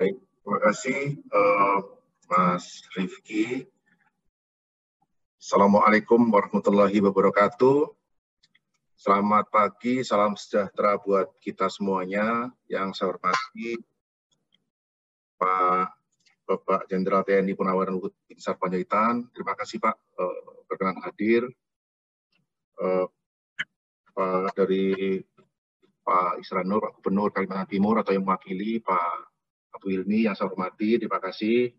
Baik, terima kasih uh, Mas Rifki. Assalamualaikum warahmatullahi wabarakatuh. Selamat pagi, salam sejahtera buat kita semuanya. Yang saya hormati Pak Bapak Jenderal TNI Purnawirawan Luhut Binsar Panjaitan. Terima kasih Pak uh, berkenan hadir. Uh, Pak dari Pak Isranur, Pak Gubernur Kalimantan Timur atau yang mewakili Pak Abu Ilmi yang saya hormati. Terima kasih.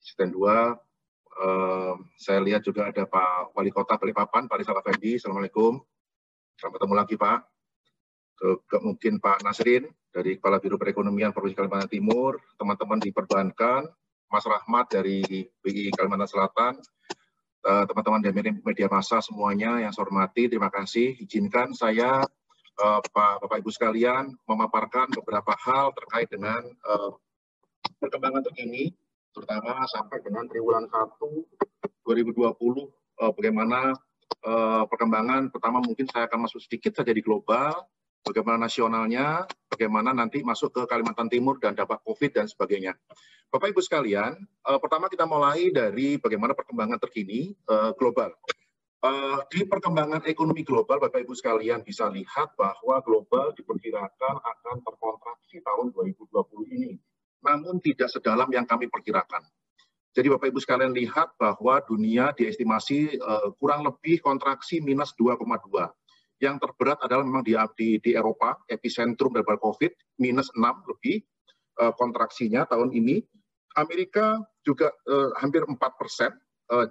Asisten 2, uh, saya lihat juga ada Pak Wali Kota Balikpapan, Pak Rizal Effendi. Assalamualaikum. Sampai ketemu lagi Pak. Ke, mungkin Pak Nasrin dari Kepala Biro Perekonomian Provinsi Kalimantan Timur, teman-teman di perbankan, Mas Rahmat dari BI Kalimantan Selatan, eh, teman-teman dari media massa semuanya yang saya hormati, terima kasih. Izinkan saya uh, Pak Bapak Ibu sekalian memaparkan beberapa hal terkait dengan uh, perkembangan terkini, terutama sampai dengan triwulan 1 2020, uh, bagaimana perkembangan pertama mungkin saya akan masuk sedikit saja di global, bagaimana nasionalnya, bagaimana nanti masuk ke Kalimantan Timur dan dampak COVID dan sebagainya. Bapak Ibu sekalian, pertama kita mulai dari bagaimana perkembangan terkini global. Uh, di perkembangan ekonomi global, Bapak Ibu sekalian bisa lihat bahwa global diperkirakan akan terkontraksi tahun 2020 ini, namun tidak sedalam yang kami perkirakan. Jadi Bapak Ibu sekalian lihat bahwa dunia diestimasi uh, kurang lebih kontraksi minus 2,2. Yang terberat adalah memang di, di, di Eropa, epicentrum dari COVID, minus 6 lebih uh, kontraksinya tahun ini. Amerika juga uh, hampir 4 persen,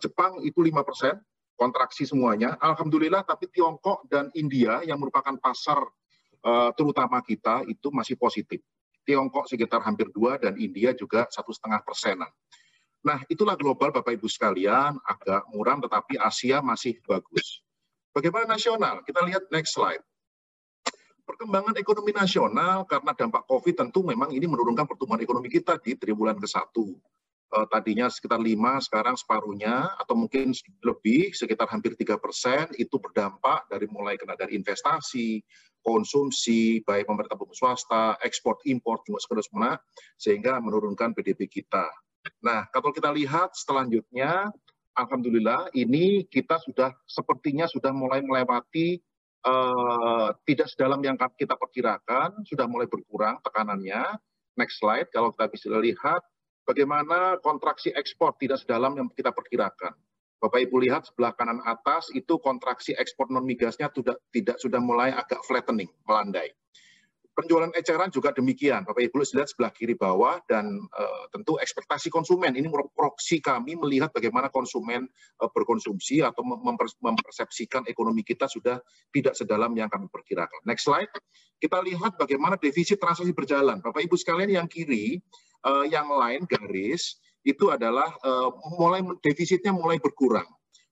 Jepang itu 5 persen, kontraksi semuanya. Alhamdulillah, tapi Tiongkok dan India yang merupakan pasar uh, terutama kita itu masih positif. Tiongkok sekitar hampir dua dan India juga satu setengah persenan. Nah, itulah global Bapak Ibu sekalian, agak muram tetapi Asia masih bagus. Bagaimana nasional? Kita lihat next slide. Perkembangan ekonomi nasional karena dampak COVID tentu memang ini menurunkan pertumbuhan ekonomi kita di triwulan ke-1. Uh, tadinya sekitar 5, sekarang separuhnya, atau mungkin lebih, sekitar hampir 3 persen, itu berdampak dari mulai kena dari investasi, konsumsi, baik pemerintah maupun swasta, ekspor, impor, juga semua, sehingga menurunkan PDB kita. Nah, kalau kita lihat selanjutnya, Alhamdulillah ini kita sudah sepertinya sudah mulai melewati uh, tidak sedalam yang kita perkirakan, sudah mulai berkurang tekanannya. Next slide, kalau kita bisa lihat bagaimana kontraksi ekspor tidak sedalam yang kita perkirakan. Bapak Ibu lihat sebelah kanan atas itu kontraksi ekspor non migasnya tidak, tidak sudah mulai agak flattening, melandai. Penjualan eceran juga demikian. Bapak Ibu lihat sebelah kiri bawah dan uh, tentu ekspektasi konsumen ini proksi kami melihat bagaimana konsumen uh, berkonsumsi atau mempersepsikan ekonomi kita sudah tidak sedalam yang kami perkirakan. Next slide. Kita lihat bagaimana defisit transaksi berjalan. Bapak Ibu sekalian yang kiri, uh, yang lain garis itu adalah uh, mulai defisitnya mulai berkurang.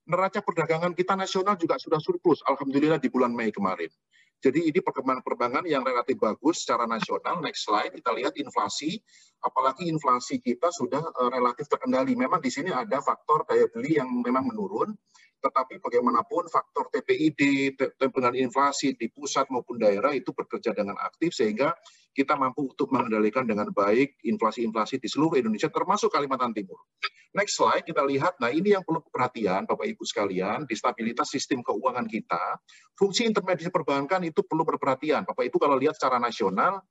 Neraca perdagangan kita nasional juga sudah surplus, alhamdulillah di bulan Mei kemarin. Jadi ini perkembangan-perkembangan yang relatif bagus secara nasional. Next slide, kita lihat inflasi. Apalagi inflasi kita sudah uh, relatif terkendali. Memang di sini ada faktor daya beli yang memang menurun, tetapi bagaimanapun faktor TPID, dengan inflasi di pusat maupun daerah itu bekerja dengan aktif sehingga kita mampu untuk mengendalikan dengan baik inflasi-inflasi di seluruh Indonesia termasuk Kalimantan Timur. Next slide kita lihat, nah ini yang perlu perhatian Bapak Ibu sekalian, di stabilitas sistem keuangan kita, fungsi intermediasi perbankan itu perlu berperhatian. Bapak Ibu kalau lihat secara nasional,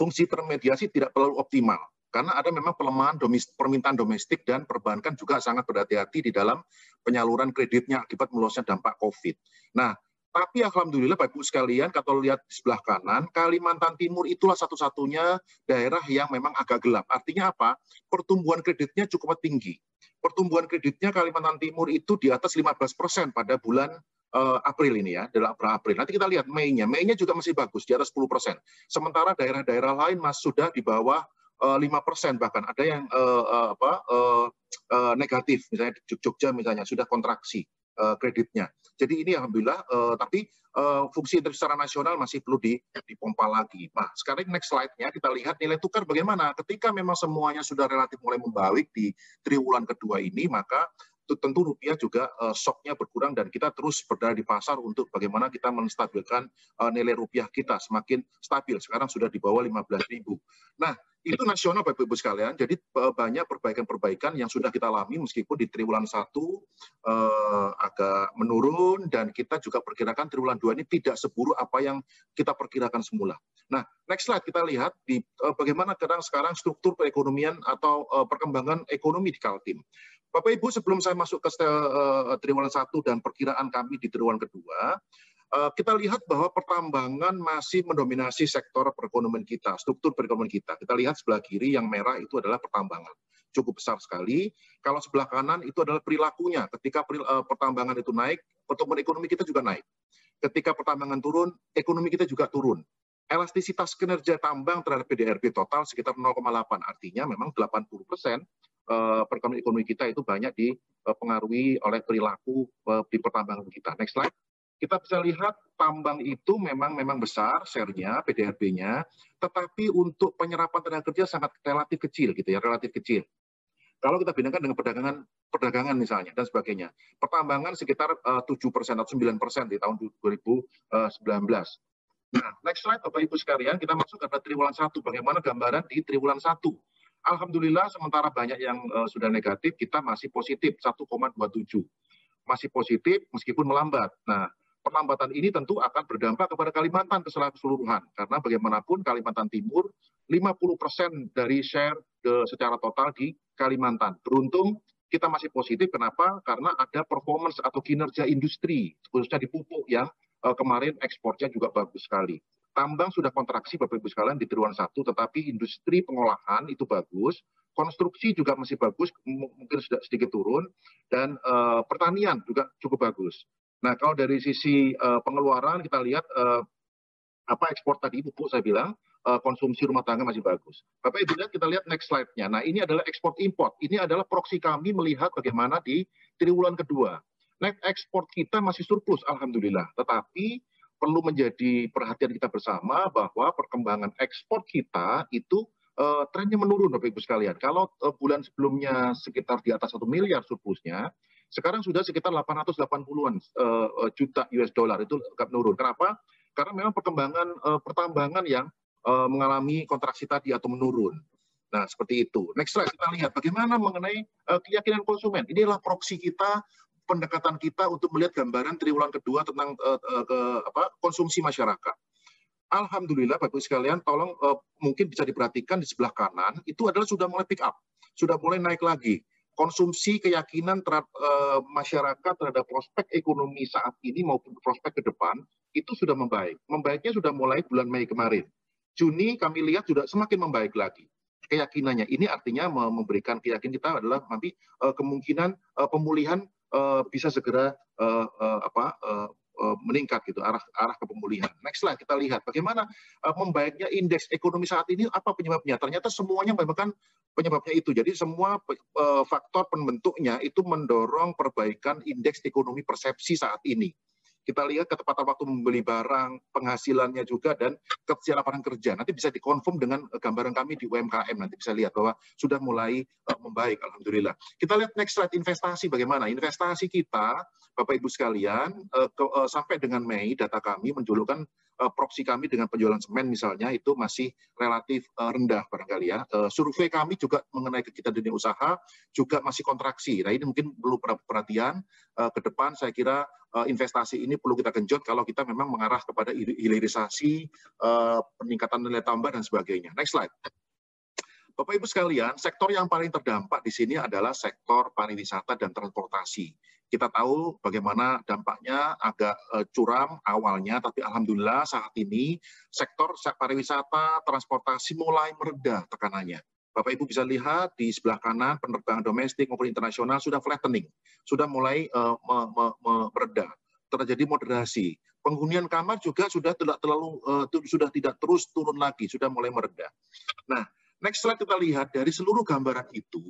fungsi intermediasi tidak terlalu optimal karena ada memang pelemahan domestik, permintaan domestik dan perbankan juga sangat berhati-hati di dalam penyaluran kreditnya akibat meluasnya dampak COVID. Nah, tapi alhamdulillah Bapak Ibu sekalian, kalau lihat di sebelah kanan, Kalimantan Timur itulah satu-satunya daerah yang memang agak gelap. Artinya apa? Pertumbuhan kreditnya cukup tinggi. Pertumbuhan kreditnya Kalimantan Timur itu di atas 15 persen pada bulan uh, April ini ya, dalam April. Nanti kita lihat Mei-nya. Mei-nya juga masih bagus, di atas 10 persen. Sementara daerah-daerah lain mas sudah di bawah eh, lima persen bahkan ada yang uh, apa uh, uh, negatif misalnya Jogja misalnya sudah kontraksi uh, kreditnya. Jadi ini alhamdulillah, uh, tapi uh, fungsi secara nasional masih perlu dipompa lagi. Nah, sekarang next slide-nya kita lihat nilai tukar bagaimana. Ketika memang semuanya sudah relatif mulai membaik di triwulan kedua ini, maka tentu rupiah juga uh, shocknya berkurang dan kita terus berada di pasar untuk bagaimana kita menstabilkan uh, nilai rupiah kita semakin stabil. Sekarang sudah di bawah 15.000. Nah, itu nasional Bapak Ibu sekalian. Jadi eh, banyak perbaikan-perbaikan yang sudah kita alami meskipun di triwulan satu eh, agak menurun dan kita juga perkirakan triwulan dua ini tidak seburuk apa yang kita perkirakan semula. Nah, next slide kita lihat di eh, bagaimana sekarang sekarang struktur perekonomian atau eh, perkembangan ekonomi di Kaltim. Bapak Ibu sebelum saya masuk ke uh, triwulan satu dan perkiraan kami di triwulan kedua, Eh, kita lihat bahwa pertambangan masih mendominasi sektor perekonomian kita, struktur perekonomian kita. Kita lihat sebelah kiri yang merah itu adalah pertambangan. Cukup besar sekali. Kalau sebelah kanan itu adalah perilakunya. Ketika eh, pertambangan itu naik, pertumbuhan ekonomi kita juga naik. Ketika pertambangan turun, ekonomi kita juga turun. Elastisitas kinerja tambang terhadap PDRB total sekitar 0,8. Artinya memang 80 persen perkembangan ekonomi kita itu banyak dipengaruhi oleh perilaku di pertambangan kita. Next slide kita bisa lihat tambang itu memang memang besar share-nya, PDRB-nya, tetapi untuk penyerapan tenaga kerja sangat relatif kecil gitu ya, relatif kecil. Kalau kita bandingkan dengan perdagangan perdagangan misalnya dan sebagainya. Pertambangan sekitar uh, 7 persen atau 9 persen di tahun 2019. Nah, next slide Bapak Ibu sekalian, kita masuk ke triwulan 1. Bagaimana gambaran di triwulan 1? Alhamdulillah sementara banyak yang uh, sudah negatif, kita masih positif 1,27. Masih positif meskipun melambat. Nah, perlambatan ini tentu akan berdampak kepada Kalimantan keseluruhan karena bagaimanapun Kalimantan Timur 50% dari share de, secara total di Kalimantan. Beruntung kita masih positif kenapa? Karena ada performance atau kinerja industri khususnya di pupuk yang uh, kemarin ekspornya juga bagus sekali. Tambang sudah kontraksi Bapak Ibu sekalian di triwulan satu, tetapi industri pengolahan itu bagus, konstruksi juga masih bagus, mungkin sudah sedikit turun, dan uh, pertanian juga cukup bagus. Nah, kalau dari sisi uh, pengeluaran kita lihat uh, apa ekspor tadi pupuk saya bilang uh, konsumsi rumah tangga masih bagus. Bapak Ibu lihat kita lihat next slide-nya. Nah, ini adalah ekspor import. Ini adalah proksi kami melihat bagaimana di triwulan kedua. Net ekspor kita masih surplus alhamdulillah, tetapi perlu menjadi perhatian kita bersama bahwa perkembangan ekspor kita itu uh, trennya menurun Bapak Ibu sekalian. Kalau uh, bulan sebelumnya sekitar di atas satu miliar surplusnya, sekarang sudah sekitar 880-an uh, eh, juta US dollar itu agak menurun. Kenapa? Karena memang perkembangan uh, pertambangan yang uh, mengalami kontraksi tadi atau menurun. Nah, seperti itu. Next slide kita lihat bagaimana mengenai uh, keyakinan konsumen. Inilah proksi kita, pendekatan kita untuk melihat gambaran triwulan kedua tentang uh, uh, ke, apa, konsumsi masyarakat. Alhamdulillah Bapak sekalian, tolong uh, mungkin bisa diperhatikan di sebelah kanan, itu adalah sudah mulai pick up, sudah mulai naik lagi konsumsi keyakinan terhadap uh, masyarakat terhadap prospek ekonomi saat ini maupun prospek ke depan itu sudah membaik. Membaiknya sudah mulai bulan Mei kemarin. Juni kami lihat sudah semakin membaik lagi keyakinannya. Ini artinya memberikan keyakinan kita adalah nanti kemungkinan pemulihan uh, bisa segera uh, uh, apa uh, Eh, meningkat gitu arah arah ke pemulihan. Next slide kita lihat bagaimana uh, membaiknya indeks ekonomi saat ini apa penyebabnya? Ternyata semuanya memang penyebabnya itu. Jadi semua uh, faktor pembentuknya itu mendorong perbaikan indeks ekonomi persepsi saat ini kita lihat ketepatan waktu membeli barang, penghasilannya juga, dan kesiapan kerja. Nanti bisa dikonfirm dengan gambaran kami di UMKM, nanti bisa lihat bahwa sudah mulai uh, membaik, Alhamdulillah. Kita lihat next slide, investasi bagaimana. Investasi kita, Bapak-Ibu sekalian, uh, ke, uh, sampai dengan Mei, data kami menjulurkan uh, proksi kami dengan penjualan semen misalnya, itu masih relatif uh, rendah barangkali ya. Uh, survei kami juga mengenai kegiatan dunia usaha juga masih kontraksi. Nah ini mungkin perlu perhatian, uh, ke depan saya kira investasi ini perlu kita genjot kalau kita memang mengarah kepada hilirisasi, uh, peningkatan nilai tambah dan sebagainya. Next slide. Bapak Ibu sekalian, sektor yang paling terdampak di sini adalah sektor pariwisata dan transportasi. Kita tahu bagaimana dampaknya agak uh, curam awalnya, tapi alhamdulillah saat ini sektor pariwisata, transportasi mulai mereda tekanannya. Bapak Ibu bisa lihat di sebelah kanan penerbangan domestik maupun internasional sudah flattening, sudah mulai uh, me, me, me, mereda, terjadi moderasi. Penghunian kamar juga sudah tidak terlalu uh, sudah tidak terus turun lagi, sudah mulai mereda. Nah, next slide kita lihat dari seluruh gambaran itu,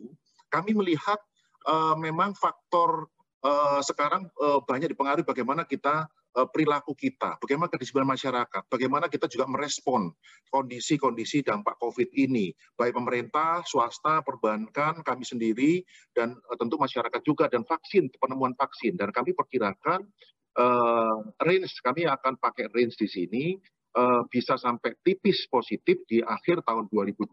kami melihat uh, memang faktor uh, sekarang uh, banyak dipengaruhi bagaimana kita perilaku kita, bagaimana kedisiplinan masyarakat, bagaimana kita juga merespon kondisi-kondisi dampak COVID ini, baik pemerintah, swasta, perbankan, kami sendiri, dan uh, tentu masyarakat juga, dan vaksin, penemuan vaksin. Dan kami perkirakan uh, range, kami akan pakai range di sini, uh, bisa sampai tipis positif di akhir tahun 2020.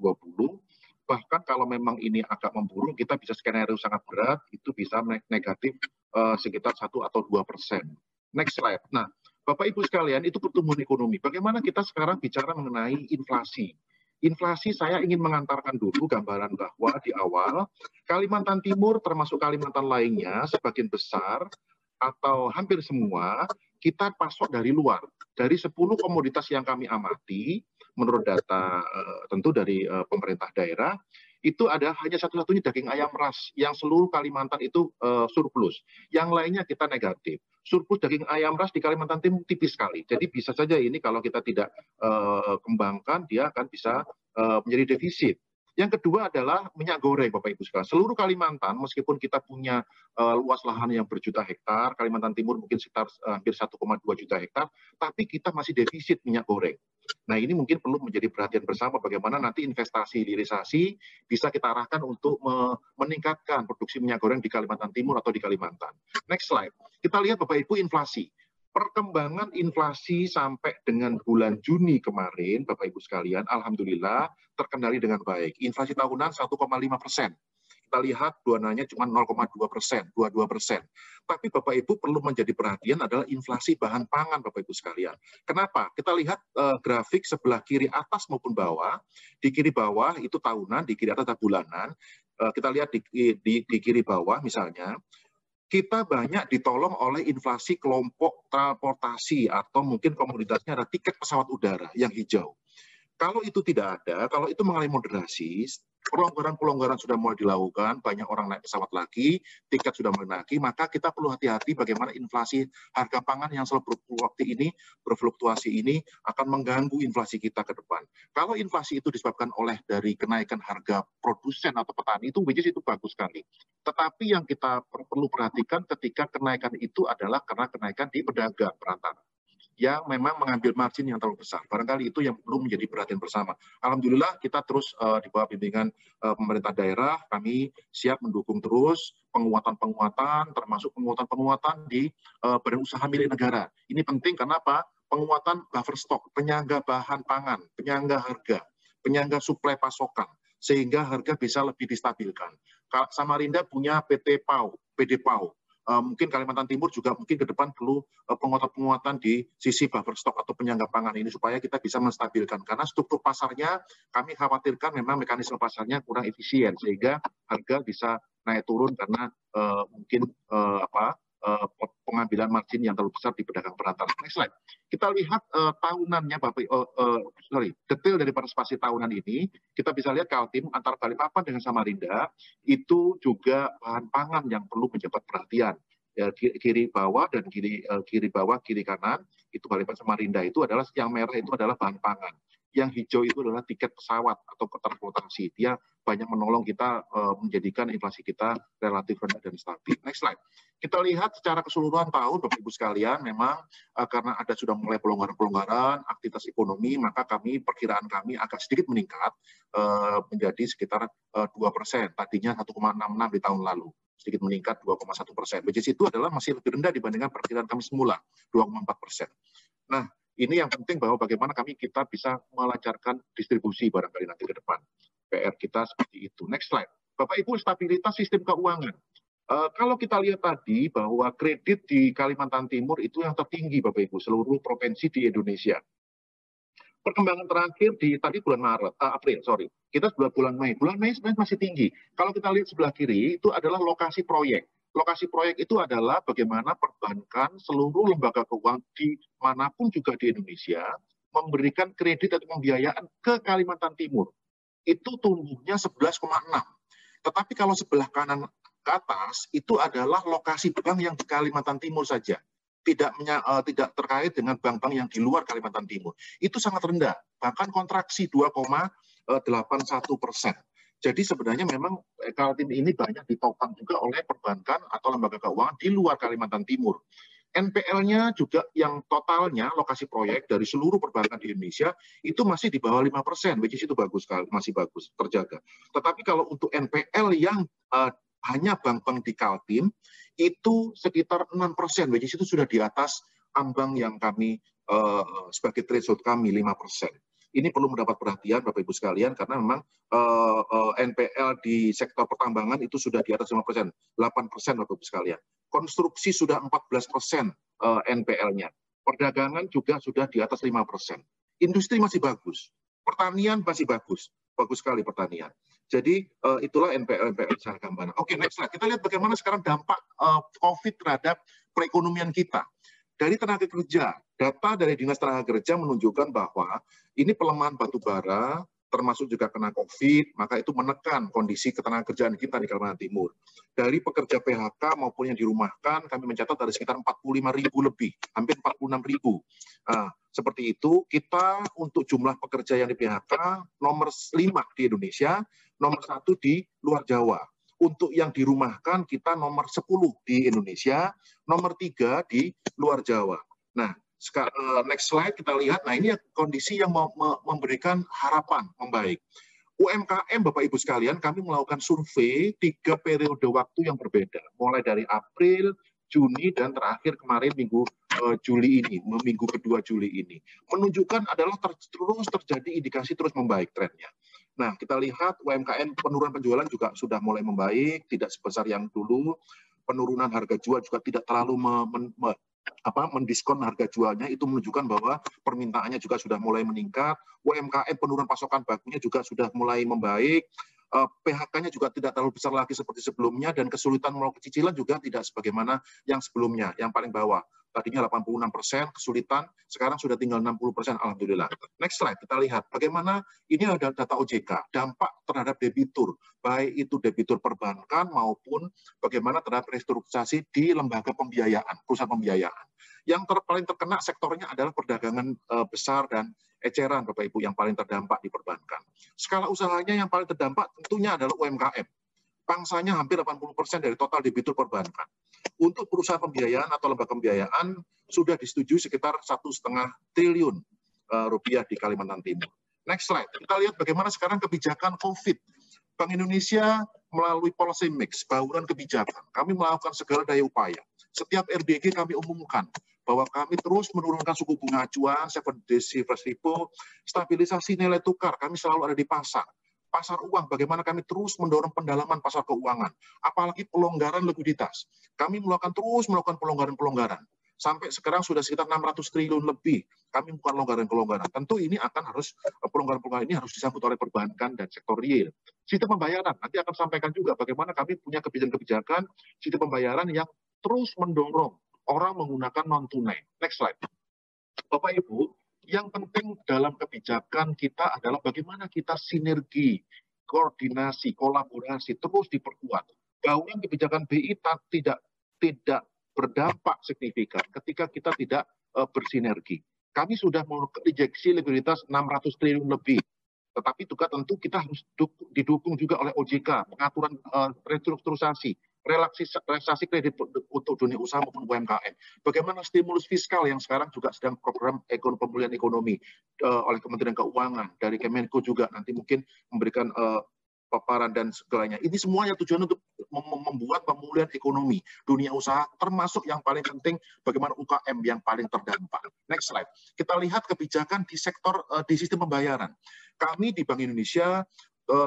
Bahkan kalau memang ini agak memburuk, kita bisa skenario sangat berat, itu bisa negatif uh, sekitar satu atau dua persen. Next slide. Nah, Bapak Ibu sekalian, itu pertumbuhan ekonomi. Bagaimana kita sekarang bicara mengenai inflasi? Inflasi saya ingin mengantarkan dulu gambaran bahwa di awal Kalimantan Timur termasuk Kalimantan lainnya sebagian besar atau hampir semua kita pasok dari luar. Dari 10 komoditas yang kami amati, menurut data uh, tentu dari uh, pemerintah daerah, itu ada hanya satu-satunya daging ayam ras yang seluruh Kalimantan itu uh, surplus. Yang lainnya kita negatif. Surplus daging ayam ras di Kalimantan Timur tipis sekali. Jadi bisa saja ini kalau kita tidak uh, kembangkan, dia akan bisa uh, menjadi defisit. Yang kedua adalah minyak goreng, Bapak Ibu sekalian. Seluruh Kalimantan, meskipun kita punya uh, luas lahan yang berjuta hektar, Kalimantan Timur mungkin sekitar uh, hampir 1,2 juta hektar, tapi kita masih defisit minyak goreng. Nah ini mungkin perlu menjadi perhatian bersama bagaimana nanti investasi hilirisasi bisa kita arahkan untuk me meningkatkan produksi minyak goreng di Kalimantan Timur atau di Kalimantan. Next slide. Kita lihat Bapak Ibu inflasi perkembangan inflasi sampai dengan bulan Juni kemarin, Bapak Ibu sekalian, Alhamdulillah terkendali dengan baik. Inflasi tahunan 1,5 persen. Kita lihat duananya cuma 0,2 persen, 22 persen. Tapi Bapak Ibu perlu menjadi perhatian adalah inflasi bahan pangan Bapak Ibu sekalian. Kenapa? Kita lihat uh, grafik sebelah kiri atas maupun bawah. Di kiri bawah itu tahunan, di kiri atas bulanan. Uh, kita lihat di, di, di kiri bawah misalnya, kita banyak ditolong oleh inflasi kelompok transportasi atau mungkin komoditasnya ada tiket pesawat udara yang hijau. Kalau itu tidak ada, kalau itu mengalami moderasi, pelonggaran-pelonggaran sudah mulai dilakukan, banyak orang naik pesawat lagi, tiket sudah mulai naik, maka kita perlu hati-hati bagaimana inflasi harga pangan yang selalu berfluktuasi ini, berfluktuasi ini akan mengganggu inflasi kita ke depan. Kalau inflasi itu disebabkan oleh dari kenaikan harga produsen atau petani itu, which is itu bagus sekali. Tetapi yang kita perlu perhatikan ketika kenaikan itu adalah karena kenaikan di pedagang perantara yang memang mengambil margin yang terlalu besar. Barangkali itu yang perlu menjadi perhatian bersama. Alhamdulillah kita terus uh, di bawah bimbingan uh, pemerintah daerah, kami siap mendukung terus penguatan-penguatan, termasuk penguatan-penguatan di uh, badan usaha milik negara. Ini penting karena apa? Penguatan buffer stock, penyangga bahan pangan, penyangga harga, penyangga suplai pasokan, sehingga harga bisa lebih distabilkan. Samarinda punya PT PAU, PD PAU, mungkin Kalimantan Timur juga mungkin ke depan perlu uh, penguatan-penguatan di sisi buffer stock atau penyangga pangan ini supaya kita bisa menstabilkan karena struktur pasarnya kami khawatirkan memang mekanisme pasarnya kurang efisien sehingga harga bisa naik turun karena uh, mungkin uh, apa uh, pengambilan margin yang terlalu besar di pedagang perantara. Next slide. Kita lihat uh, tahunannya, Bapak, uh, uh, sorry, detail dari partisipasi tahunan ini, kita bisa lihat Kaltim antara Balikpapan dengan Samarinda, itu juga bahan pangan yang perlu mendapat perhatian. Ya, kiri bawah dan kiri uh, kiri bawah kiri kanan itu Balikpapan Samarinda itu adalah yang merah itu adalah bahan pangan yang hijau itu adalah tiket pesawat atau transportasi. Dia banyak menolong kita uh, menjadikan inflasi kita relatif rendah dan stabil. Next slide. Kita lihat secara keseluruhan tahun, Bapak Ibu sekalian, memang uh, karena ada sudah mulai pelonggaran-pelonggaran aktivitas ekonomi, maka kami perkiraan kami agak sedikit meningkat uh, menjadi sekitar dua persen. Tadinya 1,66 di tahun lalu sedikit meningkat 2,1 persen. Which itu adalah masih lebih rendah dibandingkan perkiraan kami semula, 2,4 persen. Nah, ini yang penting bahwa bagaimana kami kita bisa melancarkan distribusi barangkali nanti ke depan. PR kita seperti itu. Next slide. Bapak Ibu, stabilitas sistem keuangan. Uh, kalau kita lihat tadi bahwa kredit di Kalimantan Timur itu yang tertinggi Bapak Ibu seluruh provinsi di Indonesia. Perkembangan terakhir di tadi bulan Maret, uh, April, sorry. Kita sudah bulan Mei. Bulan Mei sebenarnya masih tinggi. Kalau kita lihat sebelah kiri itu adalah lokasi proyek lokasi proyek itu adalah bagaimana perbankan seluruh lembaga keuangan di mana pun juga di Indonesia memberikan kredit atau pembiayaan ke Kalimantan Timur. Itu tumbuhnya 11,6. Tetapi kalau sebelah kanan ke atas itu adalah lokasi bank yang di Kalimantan Timur saja. Tidak uh, tidak terkait dengan bank-bank yang di luar Kalimantan Timur. Itu sangat rendah, bahkan kontraksi 2,81 persen. Jadi sebenarnya memang eh, Kaltim ini banyak ditopang juga oleh perbankan atau lembaga keuangan di luar Kalimantan Timur. NPL-nya juga yang totalnya lokasi proyek dari seluruh perbankan di Indonesia itu masih di bawah 5 persen, which is itu bagus sekali, masih bagus, terjaga. Tetapi kalau untuk NPL yang uh, hanya bank-bank di Kaltim itu sekitar 6 persen, which is itu sudah di atas ambang yang kami uh, sebagai threshold kami 5%. Ini perlu mendapat perhatian Bapak Ibu sekalian karena memang uh, uh, NPL di sektor pertambangan itu sudah di atas 5%, 8% Bapak Ibu sekalian. Konstruksi sudah 14% uh, NPL-nya. Perdagangan juga sudah di atas 5%. Industri masih bagus. Pertanian masih bagus. Bagus sekali pertanian. Jadi uh, itulah NPL NPL secara gambaran. Oke, okay, next slide. Kita lihat bagaimana sekarang dampak uh, COVID terhadap perekonomian kita. Dari tenaga kerja, data dari Dinas Tenaga Kerja menunjukkan bahwa ini pelemahan batu bara, termasuk juga kena COVID, maka itu menekan kondisi ketenagakerjaan kita di Kalimantan Timur. Dari pekerja PHK maupun yang dirumahkan, kami mencatat ada sekitar 45 ribu lebih, hampir 46 ribu. Nah, seperti itu, kita untuk jumlah pekerja yang di PHK nomor 5 di Indonesia, nomor satu di luar Jawa. Untuk yang dirumahkan kita nomor 10 di Indonesia, nomor tiga di luar Jawa. Nah, next slide kita lihat, nah ini kondisi yang memberikan harapan membaik. UMKM Bapak Ibu sekalian, kami melakukan survei tiga periode waktu yang berbeda, mulai dari April, Juni, dan terakhir kemarin minggu uh, Juli ini, minggu kedua Juli ini. Menunjukkan adalah ter terus terjadi indikasi terus membaik trennya. Nah, kita lihat UMKM penurunan penjualan juga sudah mulai membaik, tidak sebesar yang dulu. Penurunan harga jual juga tidak terlalu apa, mendiskon harga jualnya itu menunjukkan bahwa permintaannya juga sudah mulai meningkat. UMKM penurunan pasokan bakunya juga sudah mulai membaik. Eh, PHK-nya juga tidak terlalu besar lagi seperti sebelumnya dan kesulitan melakukan cicilan juga tidak sebagaimana yang sebelumnya, yang paling bawah tadinya 86 persen kesulitan, sekarang sudah tinggal 60 persen, alhamdulillah. Next slide, kita lihat bagaimana ini ada data OJK, dampak terhadap debitur, baik itu debitur perbankan maupun bagaimana terhadap restrukturisasi di lembaga pembiayaan, perusahaan pembiayaan. Yang ter, paling terkena sektornya adalah perdagangan e, besar dan eceran, Bapak Ibu, yang paling terdampak di perbankan. Skala usahanya yang paling terdampak tentunya adalah UMKM. Pangsanya hampir 80 persen dari total debitur perbankan untuk perusahaan pembiayaan atau lembaga pembiayaan sudah disetujui sekitar satu setengah triliun uh, rupiah di Kalimantan Timur. Next slide. Kita lihat bagaimana sekarang kebijakan COVID. Bank Indonesia melalui policy mix, bauran kebijakan. Kami melakukan segala daya upaya. Setiap RDG kami umumkan bahwa kami terus menurunkan suku bunga acuan, seven days reverse repo, stabilisasi nilai tukar, kami selalu ada di pasar pasar uang, bagaimana kami terus mendorong pendalaman pasar keuangan, apalagi pelonggaran likuiditas. Kami melakukan terus melakukan pelonggaran-pelonggaran. Sampai sekarang sudah sekitar 600 triliun lebih. Kami bukan pelonggaran-pelonggaran. Tentu ini akan harus eh, pelonggaran-pelonggaran ini harus disambut oleh perbankan dan sektor real. Sistem pembayaran nanti akan sampaikan juga bagaimana kami punya kebijakan-kebijakan sistem pembayaran yang terus mendorong orang menggunakan non tunai. Next slide. Bapak Ibu, yang penting dalam kebijakan kita adalah bagaimana kita sinergi, koordinasi, kolaborasi terus diperkuat. Bauran kebijakan BI tidak tidak berdampak signifikan ketika kita tidak uh, bersinergi. Kami sudah menginjeksi likuiditas 600 triliun lebih. Tetapi juga tentu kita harus didukung juga oleh OJK, pengaturan uh, restrukturisasi, relaksasi kredit untuk dunia usaha maupun UMKM. Bagaimana stimulus fiskal yang sekarang juga sedang program ekonomi pemulihan ekonomi uh, oleh Kementerian Keuangan dari Kemenko juga nanti mungkin memberikan uh, paparan dan segalanya. Ini semuanya tujuan untuk membuat pemulihan ekonomi dunia usaha, termasuk yang paling penting bagaimana UKM yang paling terdampak. Next slide. Kita lihat kebijakan di sektor uh, di sistem pembayaran. Kami di Bank Indonesia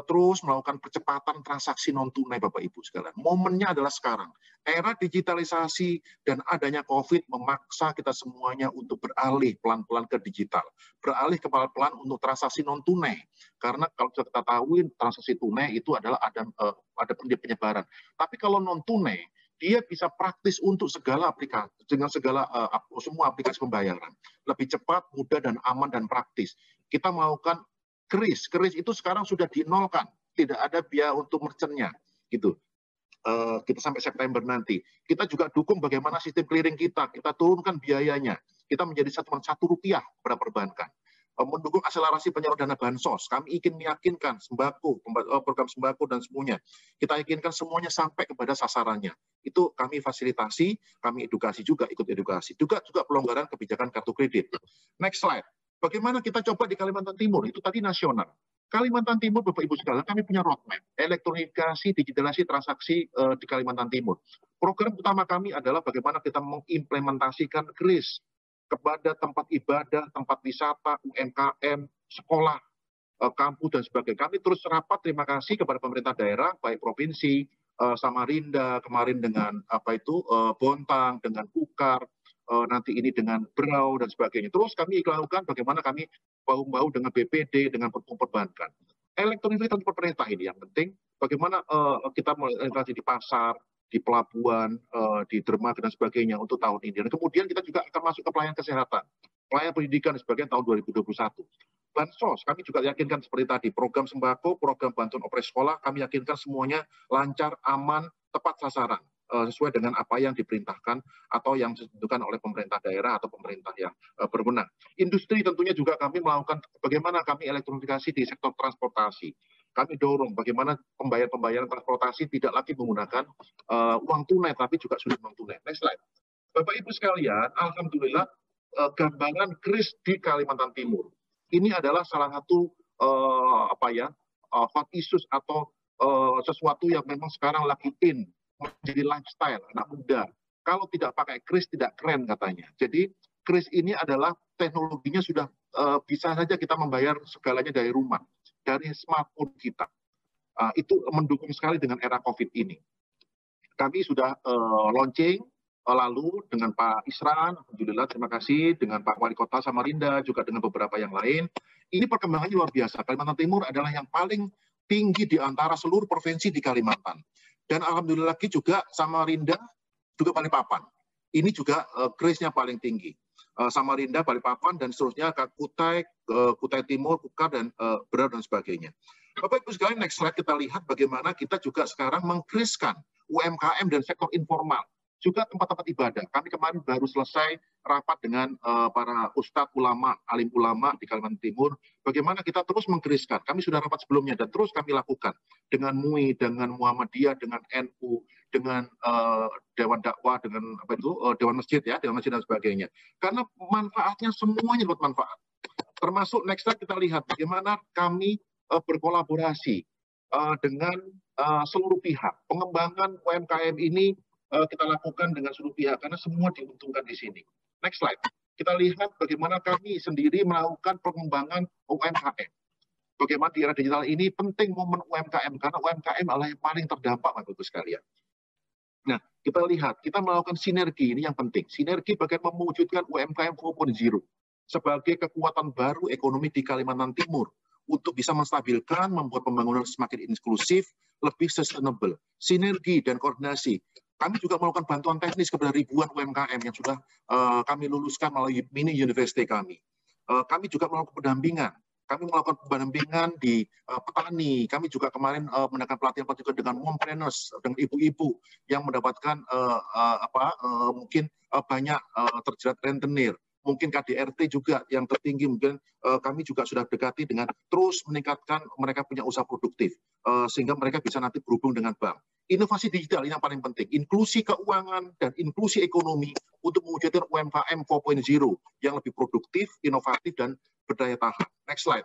terus melakukan percepatan transaksi non tunai Bapak Ibu sekalian. Momennya adalah sekarang. Era digitalisasi dan adanya COVID memaksa kita semuanya untuk beralih pelan-pelan ke digital. Beralih ke pelan-pelan untuk transaksi non tunai. Karena kalau kita tahu transaksi tunai itu adalah ada uh, ada penyebaran. Tapi kalau non tunai dia bisa praktis untuk segala aplikasi dengan segala uh, semua aplikasi pembayaran lebih cepat, mudah dan aman dan praktis. Kita melakukan keris. Keris itu sekarang sudah dinolkan. Tidak ada biaya untuk merchantnya. Gitu. Uh, kita sampai September nanti. Kita juga dukung bagaimana sistem clearing kita. Kita turunkan biayanya. Kita menjadi satu satu rupiah pada perbankan. Uh, mendukung akselerasi penyaluran dana bansos. Kami ingin meyakinkan sembako, eh, program sembako dan semuanya. Kita yakinkan semuanya sampai kepada sasarannya. Itu kami fasilitasi, kami edukasi juga, ikut edukasi. Juga juga pelonggaran kebijakan kartu kredit. Next slide. Bagaimana kita coba di Kalimantan Timur? Itu tadi nasional. Kalimantan Timur, Bapak Ibu sekalian, kami punya roadmap, elektronikasi, digitalisasi transaksi uh, di Kalimantan Timur. Program utama kami adalah bagaimana kita mengimplementasikan KRIS, kepada tempat ibadah, tempat wisata, UMKM, sekolah, eh, kampus dan sebagainya. Kami terus rapat terima kasih kepada pemerintah daerah, baik provinsi, eh, Samarinda, kemarin dengan apa itu Bontang, dengan Kukar, nanti ini dengan Berau dan sebagainya. Terus kami lakukan bagaimana kami bahu-bahu dengan BPD, dengan perbankan. Elektronifikasi pemerintah ini yang penting, bagaimana kita melintasi di pasar, di pelabuhan, uh, di dermaga dan sebagainya untuk tahun ini. Dan kemudian kita juga akan masuk ke pelayanan kesehatan, pelayanan pendidikan dan sebagainya tahun 2021. Bansos, kami juga yakinkan seperti tadi, program sembako, program bantuan operasi sekolah, kami yakinkan semuanya lancar, aman, tepat sasaran uh, sesuai dengan apa yang diperintahkan atau yang ditentukan oleh pemerintah daerah atau pemerintah yang uh, berwenang. Industri tentunya juga kami melakukan bagaimana kami elektronifikasi di sektor transportasi kami dorong bagaimana pembayaran-pembayaran transportasi tidak lagi menggunakan uh, uang tunai, tapi juga sudah uang tunai. Next slide. Bapak Ibu sekalian, Alhamdulillah uh, gambaran kris di Kalimantan Timur. Ini adalah salah satu uh, apa ya uh, hot issues atau uh, sesuatu yang memang sekarang lagi in menjadi lifestyle anak muda. Kalau tidak pakai kris tidak keren katanya. Jadi kris ini adalah teknologinya sudah uh, bisa saja kita membayar segalanya dari rumah dari smartphone kita. Uh, itu mendukung sekali dengan era COVID ini. Kami sudah uh, launching uh, lalu dengan Pak Isran, Alhamdulillah terima kasih, dengan Pak Wali Kota Samarinda, juga dengan beberapa yang lain. Ini perkembangannya luar biasa. Kalimantan Timur adalah yang paling tinggi di antara seluruh provinsi di Kalimantan. Dan Alhamdulillah lagi juga Samarinda juga paling papan. Ini juga uh, grace-nya paling tinggi. Uh, Samarinda, Balikpapan, dan seterusnya ke Kutai, uh, Kutai Timur, Kukar, dan uh, Berar, dan sebagainya. Bapak Ibu sekalian, next slide kita lihat bagaimana kita juga sekarang mengkriskan UMKM dan sektor informal juga tempat-tempat ibadah. Kami kemarin baru selesai rapat dengan uh, para ustadz ulama, alim ulama di Kalimantan Timur. Bagaimana kita terus mengkeriskan. Kami sudah rapat sebelumnya dan terus kami lakukan dengan MUI, dengan Muhammadiyah, dengan NU, dengan uh, Dewan Dakwah, dengan apa itu uh, Dewan Masjid ya, Dewan Masjid dan sebagainya. Karena manfaatnya semuanya buat manfaat. Termasuk next slide kita lihat bagaimana kami uh, berkolaborasi uh, dengan uh, seluruh pihak. Pengembangan UMKM ini uh, kita lakukan dengan seluruh pihak karena semua diuntungkan di sini. Next slide. Kita lihat bagaimana kami sendiri melakukan pengembangan UMKM. Bagaimana di era digital ini penting momen UMKM karena UMKM adalah yang paling terdampak Bapak Ibu sekalian. Nah, kita lihat, kita melakukan sinergi ini yang penting. Sinergi bagaimana mewujudkan UMKM 4.0 sebagai kekuatan baru ekonomi di Kalimantan Timur untuk bisa menstabilkan, membuat pembangunan semakin inklusif, lebih sustainable. Sinergi dan koordinasi kami juga melakukan bantuan teknis kepada ribuan UMKM yang sudah uh, kami luluskan melalui mini university kami. Uh, kami juga melakukan pendampingan. Kami melakukan pendampingan di uh, petani. Kami juga kemarin uh, mendapatkan pelatihan-pelatihan dengan mompreneurs, dengan ibu-ibu yang mendapatkan uh, uh, apa uh, mungkin uh, banyak uh, terjerat rentenir mungkin KDRT juga yang tertinggi mungkin uh, kami juga sudah dekati dengan terus meningkatkan mereka punya usaha produktif uh, sehingga mereka bisa nanti berhubung dengan bank inovasi digital ini yang paling penting. Inklusi keuangan dan inklusi ekonomi untuk mewujudkan UMKM 4.0 yang lebih produktif, inovatif, dan berdaya tahan. Next slide.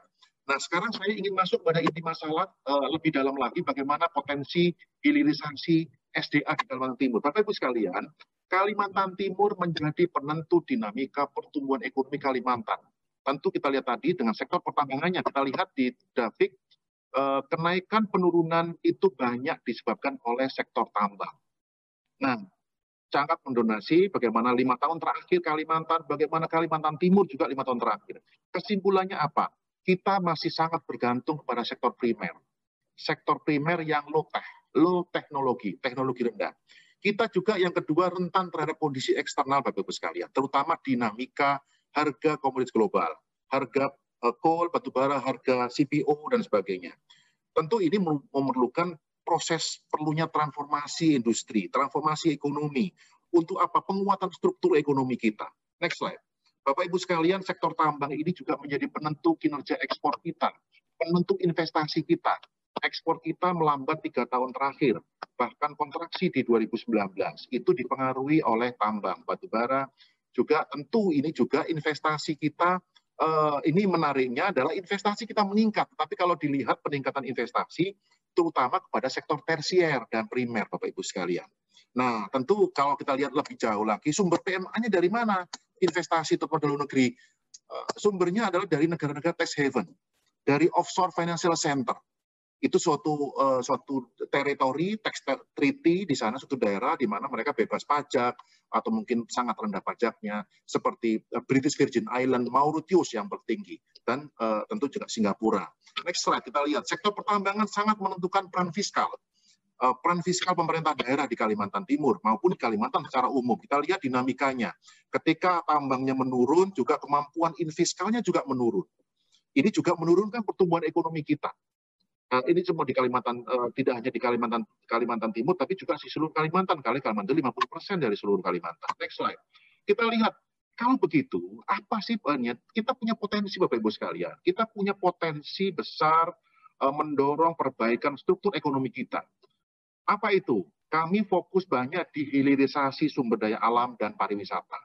Nah, sekarang saya ingin masuk pada inti masalah uh, lebih dalam lagi bagaimana potensi hilirisasi SDA di Kalimantan Timur. Bapak Ibu sekalian, Kalimantan Timur menjadi penentu dinamika pertumbuhan ekonomi Kalimantan. Tentu kita lihat tadi dengan sektor pertambangannya, kita lihat di grafik Eh, kenaikan penurunan itu banyak disebabkan oleh sektor tambang. Nah, sangat mendonasi bagaimana lima tahun terakhir Kalimantan, bagaimana Kalimantan Timur juga lima tahun terakhir. Kesimpulannya apa? Kita masih sangat bergantung kepada sektor primer. Sektor primer yang low tech, low teknologi, teknologi rendah. Kita juga yang kedua rentan terhadap kondisi eksternal Bapak Ibu sekalian, terutama dinamika harga komoditas global, harga Eh, coal, batubara, harga CPO, dan sebagainya. Tentu ini memerlukan proses perlunya transformasi industri, transformasi ekonomi. Untuk apa? Penguatan struktur ekonomi kita. Next slide. Bapak Ibu sekalian, sektor tambang ini juga menjadi penentu kinerja ekspor kita, penentu investasi kita. Ekspor kita melambat tiga tahun terakhir, bahkan kontraksi di 2019. Itu dipengaruhi oleh tambang batubara, juga tentu ini juga investasi kita uh, ini menariknya adalah investasi kita meningkat. Tapi kalau dilihat peningkatan investasi, terutama kepada sektor tersier dan primer, Bapak Ibu sekalian. Nah, tentu kalau kita lihat lebih jauh lagi, sumber PMA-nya dari mana? investasi terutama dalam negeri sumbernya adalah dari negara-negara tax haven, dari offshore financial center. Itu suatu uh, suatu teritori tax treaty di sana suatu daerah di mana mereka bebas pajak atau mungkin sangat rendah pajaknya seperti British Virgin Island, Mauritius yang tertinggi dan uh, tentu juga Singapura. Next slide kita lihat sektor pertambangan sangat menentukan peran fiskal uh, peran fiskal pemerintah daerah di Kalimantan Timur maupun di Kalimantan secara umum. Kita lihat dinamikanya. Ketika tambangnya menurun, juga kemampuan infiskalnya juga menurun. Ini juga menurunkan pertumbuhan ekonomi kita. Uh, ini cuma di Kalimantan, uh, tidak hanya di Kalimantan Kalimantan Timur, tapi juga di seluruh Kalimantan. Kali Kalimantan 50% dari seluruh Kalimantan. Next slide. Kita lihat kalau begitu, apa sih banyak? Kita punya potensi Bapak Ibu sekalian. Kita punya potensi besar mendorong perbaikan struktur ekonomi kita. Apa itu? Kami fokus banyak di hilirisasi sumber daya alam dan pariwisata.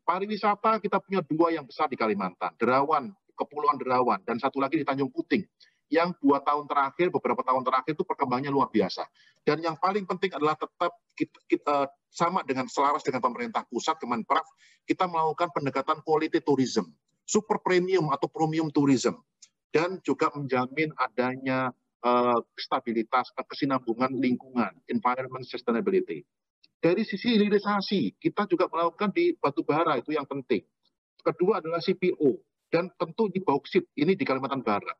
Pariwisata kita punya dua yang besar di Kalimantan, Derawan, Kepulauan Derawan, dan satu lagi di Tanjung Puting. Yang dua tahun terakhir, beberapa tahun terakhir itu perkembangannya luar biasa. Dan yang paling penting adalah tetap kita, kita, sama dengan selaras dengan pemerintah pusat, Kemenparekraf, kita melakukan pendekatan quality tourism, super premium atau premium tourism, dan juga menjamin adanya uh, stabilitas, kesinambungan lingkungan, environment sustainability. Dari sisi hilirisasi, kita juga melakukan di batu bara, itu yang penting. Kedua adalah CPO, dan tentu di bauksit, ini di Kalimantan Barat.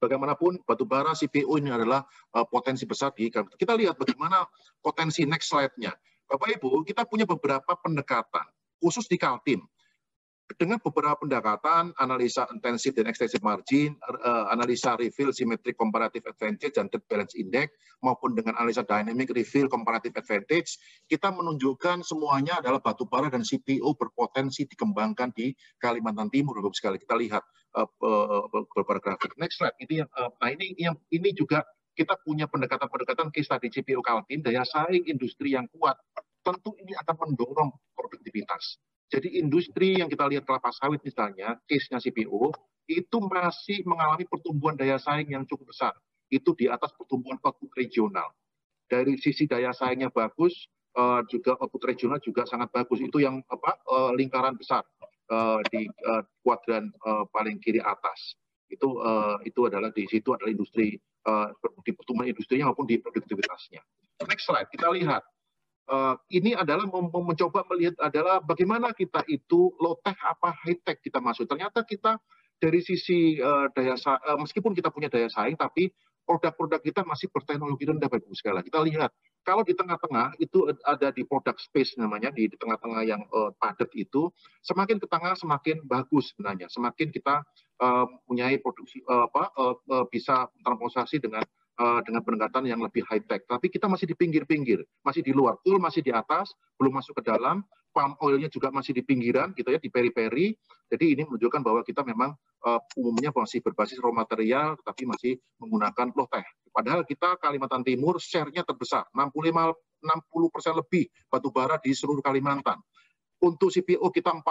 Bagaimanapun batu bara CPO ini adalah uh, potensi besar di Kalimantan. Kita lihat bagaimana potensi next slide-nya. Bapak Ibu, kita punya beberapa pendekatan, khusus di Kaltim dengan beberapa pendekatan, analisa intensif dan extensive margin, uh, analisa reveal symmetric comparative advantage dan trade balance index, maupun dengan analisa dynamic reveal comparative advantage, kita menunjukkan semuanya adalah batu bara dan CPO berpotensi dikembangkan di Kalimantan Timur. Bapak sekali kita lihat uh, uh, beberapa grafik. Next slide. Ini yang, nah ini yang ini juga kita punya pendekatan-pendekatan case tadi CPO Kaltim, daya saing industri yang kuat. Tentu ini akan mendorong produktivitas jadi industri yang kita lihat kelapa sawit misalnya, case-nya CPO, itu masih mengalami pertumbuhan daya saing yang cukup besar. Itu di atas pertumbuhan output regional. Dari sisi daya saingnya bagus, uh, juga output regional juga sangat bagus. Itu yang apa uh, lingkaran besar uh, di kuadran paling kiri atas. Itu itu adalah di situ adalah industri uh, di pertumbuhan industrinya maupun di produktivitasnya. Next slide, kita lihat uh, ini adalah mencoba melihat adalah bagaimana kita itu low tech apa high tech kita masuk. Ternyata kita dari sisi uh, daya uh, meskipun kita punya daya saing tapi produk-produk kita masih berteknologi rendah Bapak Ibu. Kita lihat kalau di tengah-tengah itu ada di product space namanya di tengah-tengah yang uh, padat itu semakin ke tengah semakin bagus sebenarnya. Semakin kita uh, punya produksi uh, apa uh, uh, bisa transportasi dengan uh, dengan pendekatan yang lebih high tech. Tapi kita masih di pinggir-pinggir, masih di luar. Cool masih di atas, belum masuk ke dalam. Palm oilnya juga masih di pinggiran, gitu ya, di peri-peri. Jadi ini menunjukkan bahwa kita memang uh, umumnya masih berbasis raw material, tapi masih menggunakan low tech. Padahal kita Kalimantan Timur share-nya terbesar, 65 60 persen lebih batu bara di seluruh Kalimantan. Untuk CPO kita 40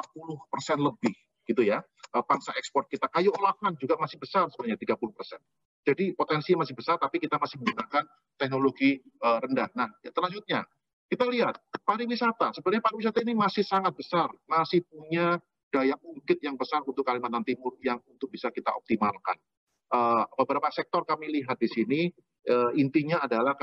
persen lebih, gitu ya. Uh, pangsa ekspor kita kayu olahan juga masih besar sebenarnya 30 persen. Jadi potensi masih besar, tapi kita masih menggunakan teknologi uh, rendah. Nah, selanjutnya kita lihat pariwisata. Sebenarnya pariwisata ini masih sangat besar, masih punya daya ungkit yang besar untuk Kalimantan Timur yang untuk bisa kita optimalkan. Uh, beberapa sektor kami lihat di sini intinya adalah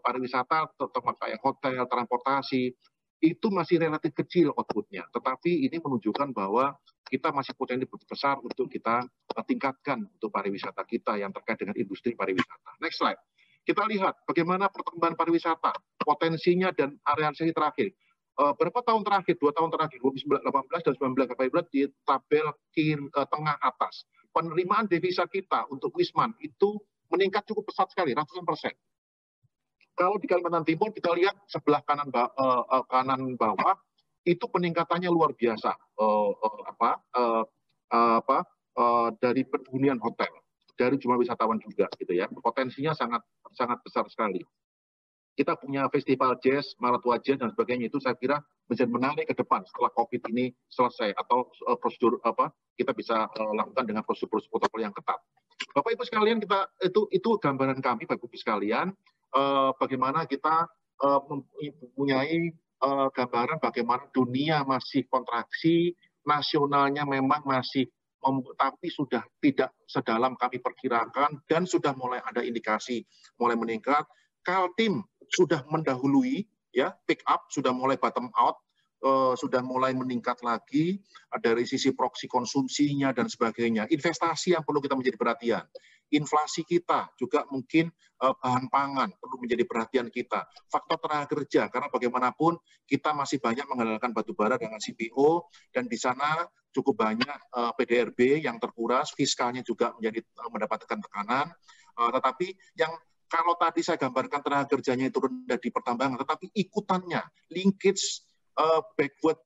pariwisata, terutama kayak hotel, transportasi, itu masih relatif kecil outputnya. Tetapi ini menunjukkan bahwa kita masih potensi besar untuk kita eh, tingkatkan untuk pariwisata kita yang terkait dengan industri pariwisata. Next slide. Kita lihat bagaimana perkembangan pariwisata, potensinya dan realisasi terakhir. Uh, berapa tahun terakhir, dua tahun terakhir, 2018 dan 19, Bapak Ibu di tabel kiri, uh, tengah atas. Penerimaan devisa kita untuk Wisman itu meningkat cukup pesat sekali, ratusan persen. Kalau di Kalimantan Timur kita lihat sebelah kanan, uh, uh, kanan bawah itu peningkatannya luar biasa. Uh, uh, apa uh, apa uh, dari penghunian hotel dari jumlah wisatawan juga gitu ya. Potensinya sangat sangat besar sekali. Kita punya festival jazz, maratua jazz dan sebagainya itu saya kira menjadi menarik ke depan setelah COVID ini selesai atau uh, prosedur apa kita bisa uh, lakukan dengan prosedur-prosedur protokol yang ketat. Bapak Ibu sekalian kita itu itu gambaran kami Bapak Ibu sekalian uh, bagaimana kita uh, mempunyai uh, gambaran bagaimana dunia masih kontraksi, nasionalnya memang masih tapi sudah tidak sedalam kami perkirakan dan sudah mulai ada indikasi mulai meningkat. Kaltim sudah mendahului ya pick up sudah mulai bottom out uh, sudah mulai meningkat lagi dari sisi proksi konsumsinya dan sebagainya. Investasi yang perlu kita menjadi perhatian. Inflasi kita juga mungkin uh, bahan pangan perlu menjadi perhatian kita. Faktor tenaga kerja karena bagaimanapun kita masih banyak mengandalkan batu bara dengan CPO dan di sana cukup banyak eh, PDRB yang terkuras, fiskalnya juga menjadi uh, mendapatkan tekanan. Tetapi yang kalau tadi saya gambarkan tenaga kerjanya itu rendah di pertambangan, tetapi ikutannya, linkage backward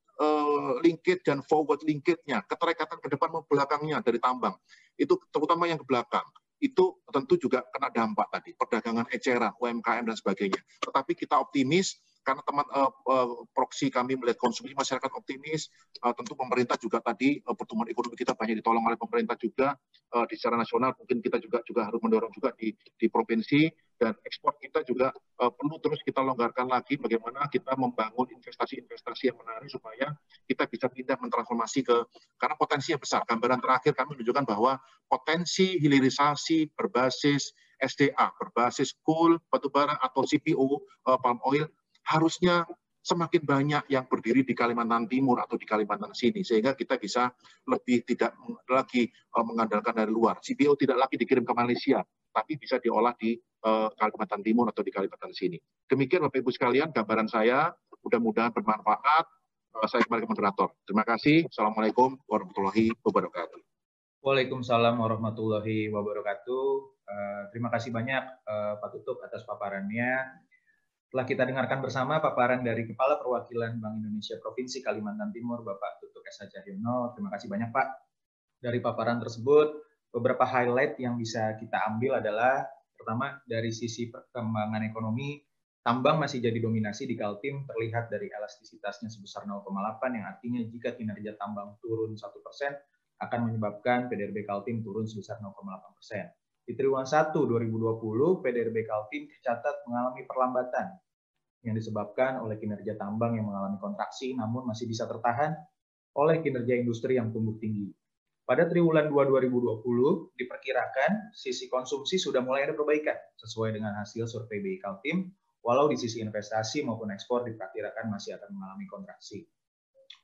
linkage dan forward linkage-nya, keterikatan ke depan maupun belakangnya dari tambang. Itu terutama yang ke belakang. Itu tentu juga kena dampak tadi, perdagangan eceran, UMKM dan sebagainya. Tetapi kita optimis karena teman uh, uh, proksi kami melihat konsumsi masyarakat optimis, uh, tentu pemerintah juga tadi uh, pertumbuhan ekonomi kita banyak ditolong oleh pemerintah juga uh, di secara nasional. Mungkin kita juga juga harus mendorong juga di di provinsi dan ekspor kita juga uh, perlu terus kita longgarkan lagi bagaimana kita membangun investasi-investasi yang menarik supaya kita bisa pindah mentransformasi ke karena potensinya besar. Gambaran terakhir kami menunjukkan bahwa potensi hilirisasi berbasis SDA, berbasis coal, batubara atau CPO, uh, palm oil harusnya semakin banyak yang berdiri di Kalimantan Timur atau di Kalimantan sini sehingga kita bisa lebih tidak lagi uh, mengandalkan dari luar. CPO tidak lagi dikirim ke Malaysia, tapi bisa diolah di uh, Kalimantan Timur atau di Kalimantan sini. Demikian Bapak Ibu sekalian gambaran saya, mudah-mudahan bermanfaat. Uh, saya kembali ke moderator. Terima kasih. Assalamualaikum warahmatullahi wabarakatuh. Waalaikumsalam warahmatullahi wabarakatuh. Uh, terima kasih banyak Pak Tutup atas paparannya. Telah kita dengarkan bersama paparan dari Kepala Perwakilan Bank Indonesia Provinsi Kalimantan Timur, Bapak Tutuk S. Cahyono. Terima kasih banyak, Pak. Dari paparan tersebut, beberapa highlight yang bisa kita ambil adalah pertama dari sisi perkembangan ekonomi tambang masih jadi dominasi di Kaltim terlihat dari elastisitasnya sebesar 0,8 yang artinya jika kinerja tambang turun 1% akan menyebabkan PDRB Kaltim turun sebesar 0,8 persen. Di triwulan 1 2020 PDRB Kaltim tercatat mengalami perlambatan yang disebabkan oleh kinerja tambang yang mengalami kontraksi namun masih bisa tertahan oleh kinerja industri yang tumbuh tinggi. Pada triwulan 2 2020 diperkirakan sisi konsumsi sudah mulai ada perbaikan sesuai dengan hasil survei BI Kaltim, walau di sisi investasi maupun ekspor diperkirakan masih akan mengalami kontraksi.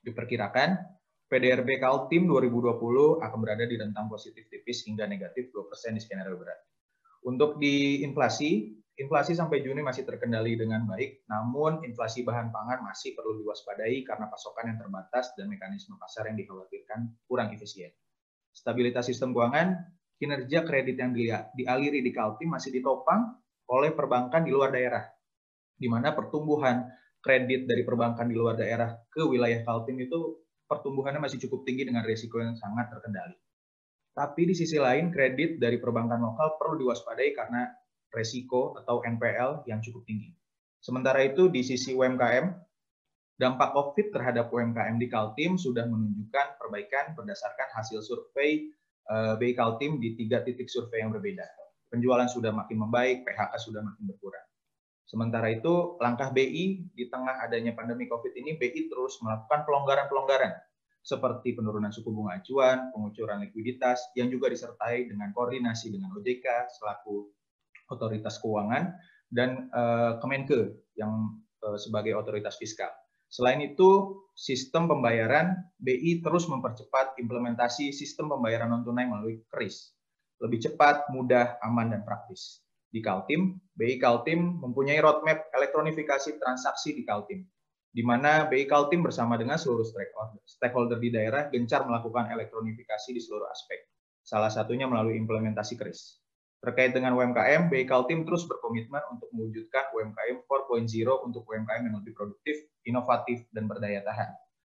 Diperkirakan PDRB Kaltim 2020 akan berada di rentang positif tipis hingga negatif 2% di skenario berat. Untuk di inflasi, inflasi sampai Juni masih terkendali dengan baik, namun inflasi bahan pangan masih perlu diwaspadai karena pasokan yang terbatas dan mekanisme pasar yang dikhawatirkan kurang efisien stabilitas sistem keuangan, kinerja kredit yang dialiri di Kaltim masih ditopang oleh perbankan di luar daerah, di mana pertumbuhan kredit dari perbankan di luar daerah ke wilayah Kaltim itu pertumbuhannya masih cukup tinggi dengan risiko yang sangat terkendali. Tapi di sisi lain, kredit dari perbankan lokal perlu diwaspadai karena resiko atau NPL yang cukup tinggi. Sementara itu di sisi UMKM, Dampak COVID terhadap UMKM di Kaltim sudah menunjukkan perbaikan berdasarkan hasil survei eh, BI Kaltim di tiga titik survei yang berbeda. Penjualan sudah makin membaik, PHK sudah makin berkurang. Sementara itu, langkah BI di tengah adanya pandemi COVID ini, BI terus melakukan pelonggaran-pelonggaran seperti penurunan suku bunga acuan, pengucuran likuiditas, yang juga disertai dengan koordinasi dengan OJK selaku otoritas keuangan dan uh, Kemenke yang uh, sebagai otoritas fiskal. Selain itu, sistem pembayaran BI terus mempercepat implementasi sistem pembayaran non-tunai melalui KRIS. Lebih cepat, mudah, aman, dan praktis. Di Kaltim, BI Kaltim mempunyai roadmap elektronifikasi transaksi di Kaltim, di mana BI Kaltim bersama dengan seluruh stakeholder di daerah gencar melakukan elektronifikasi di seluruh aspek. Salah satunya melalui implementasi KRIS. Terkait dengan UMKM, BI Kaltim terus berkomitmen untuk mewujudkan UMKM 4.0 untuk UMKM yang lebih produktif, inovatif, dan berdaya tahan.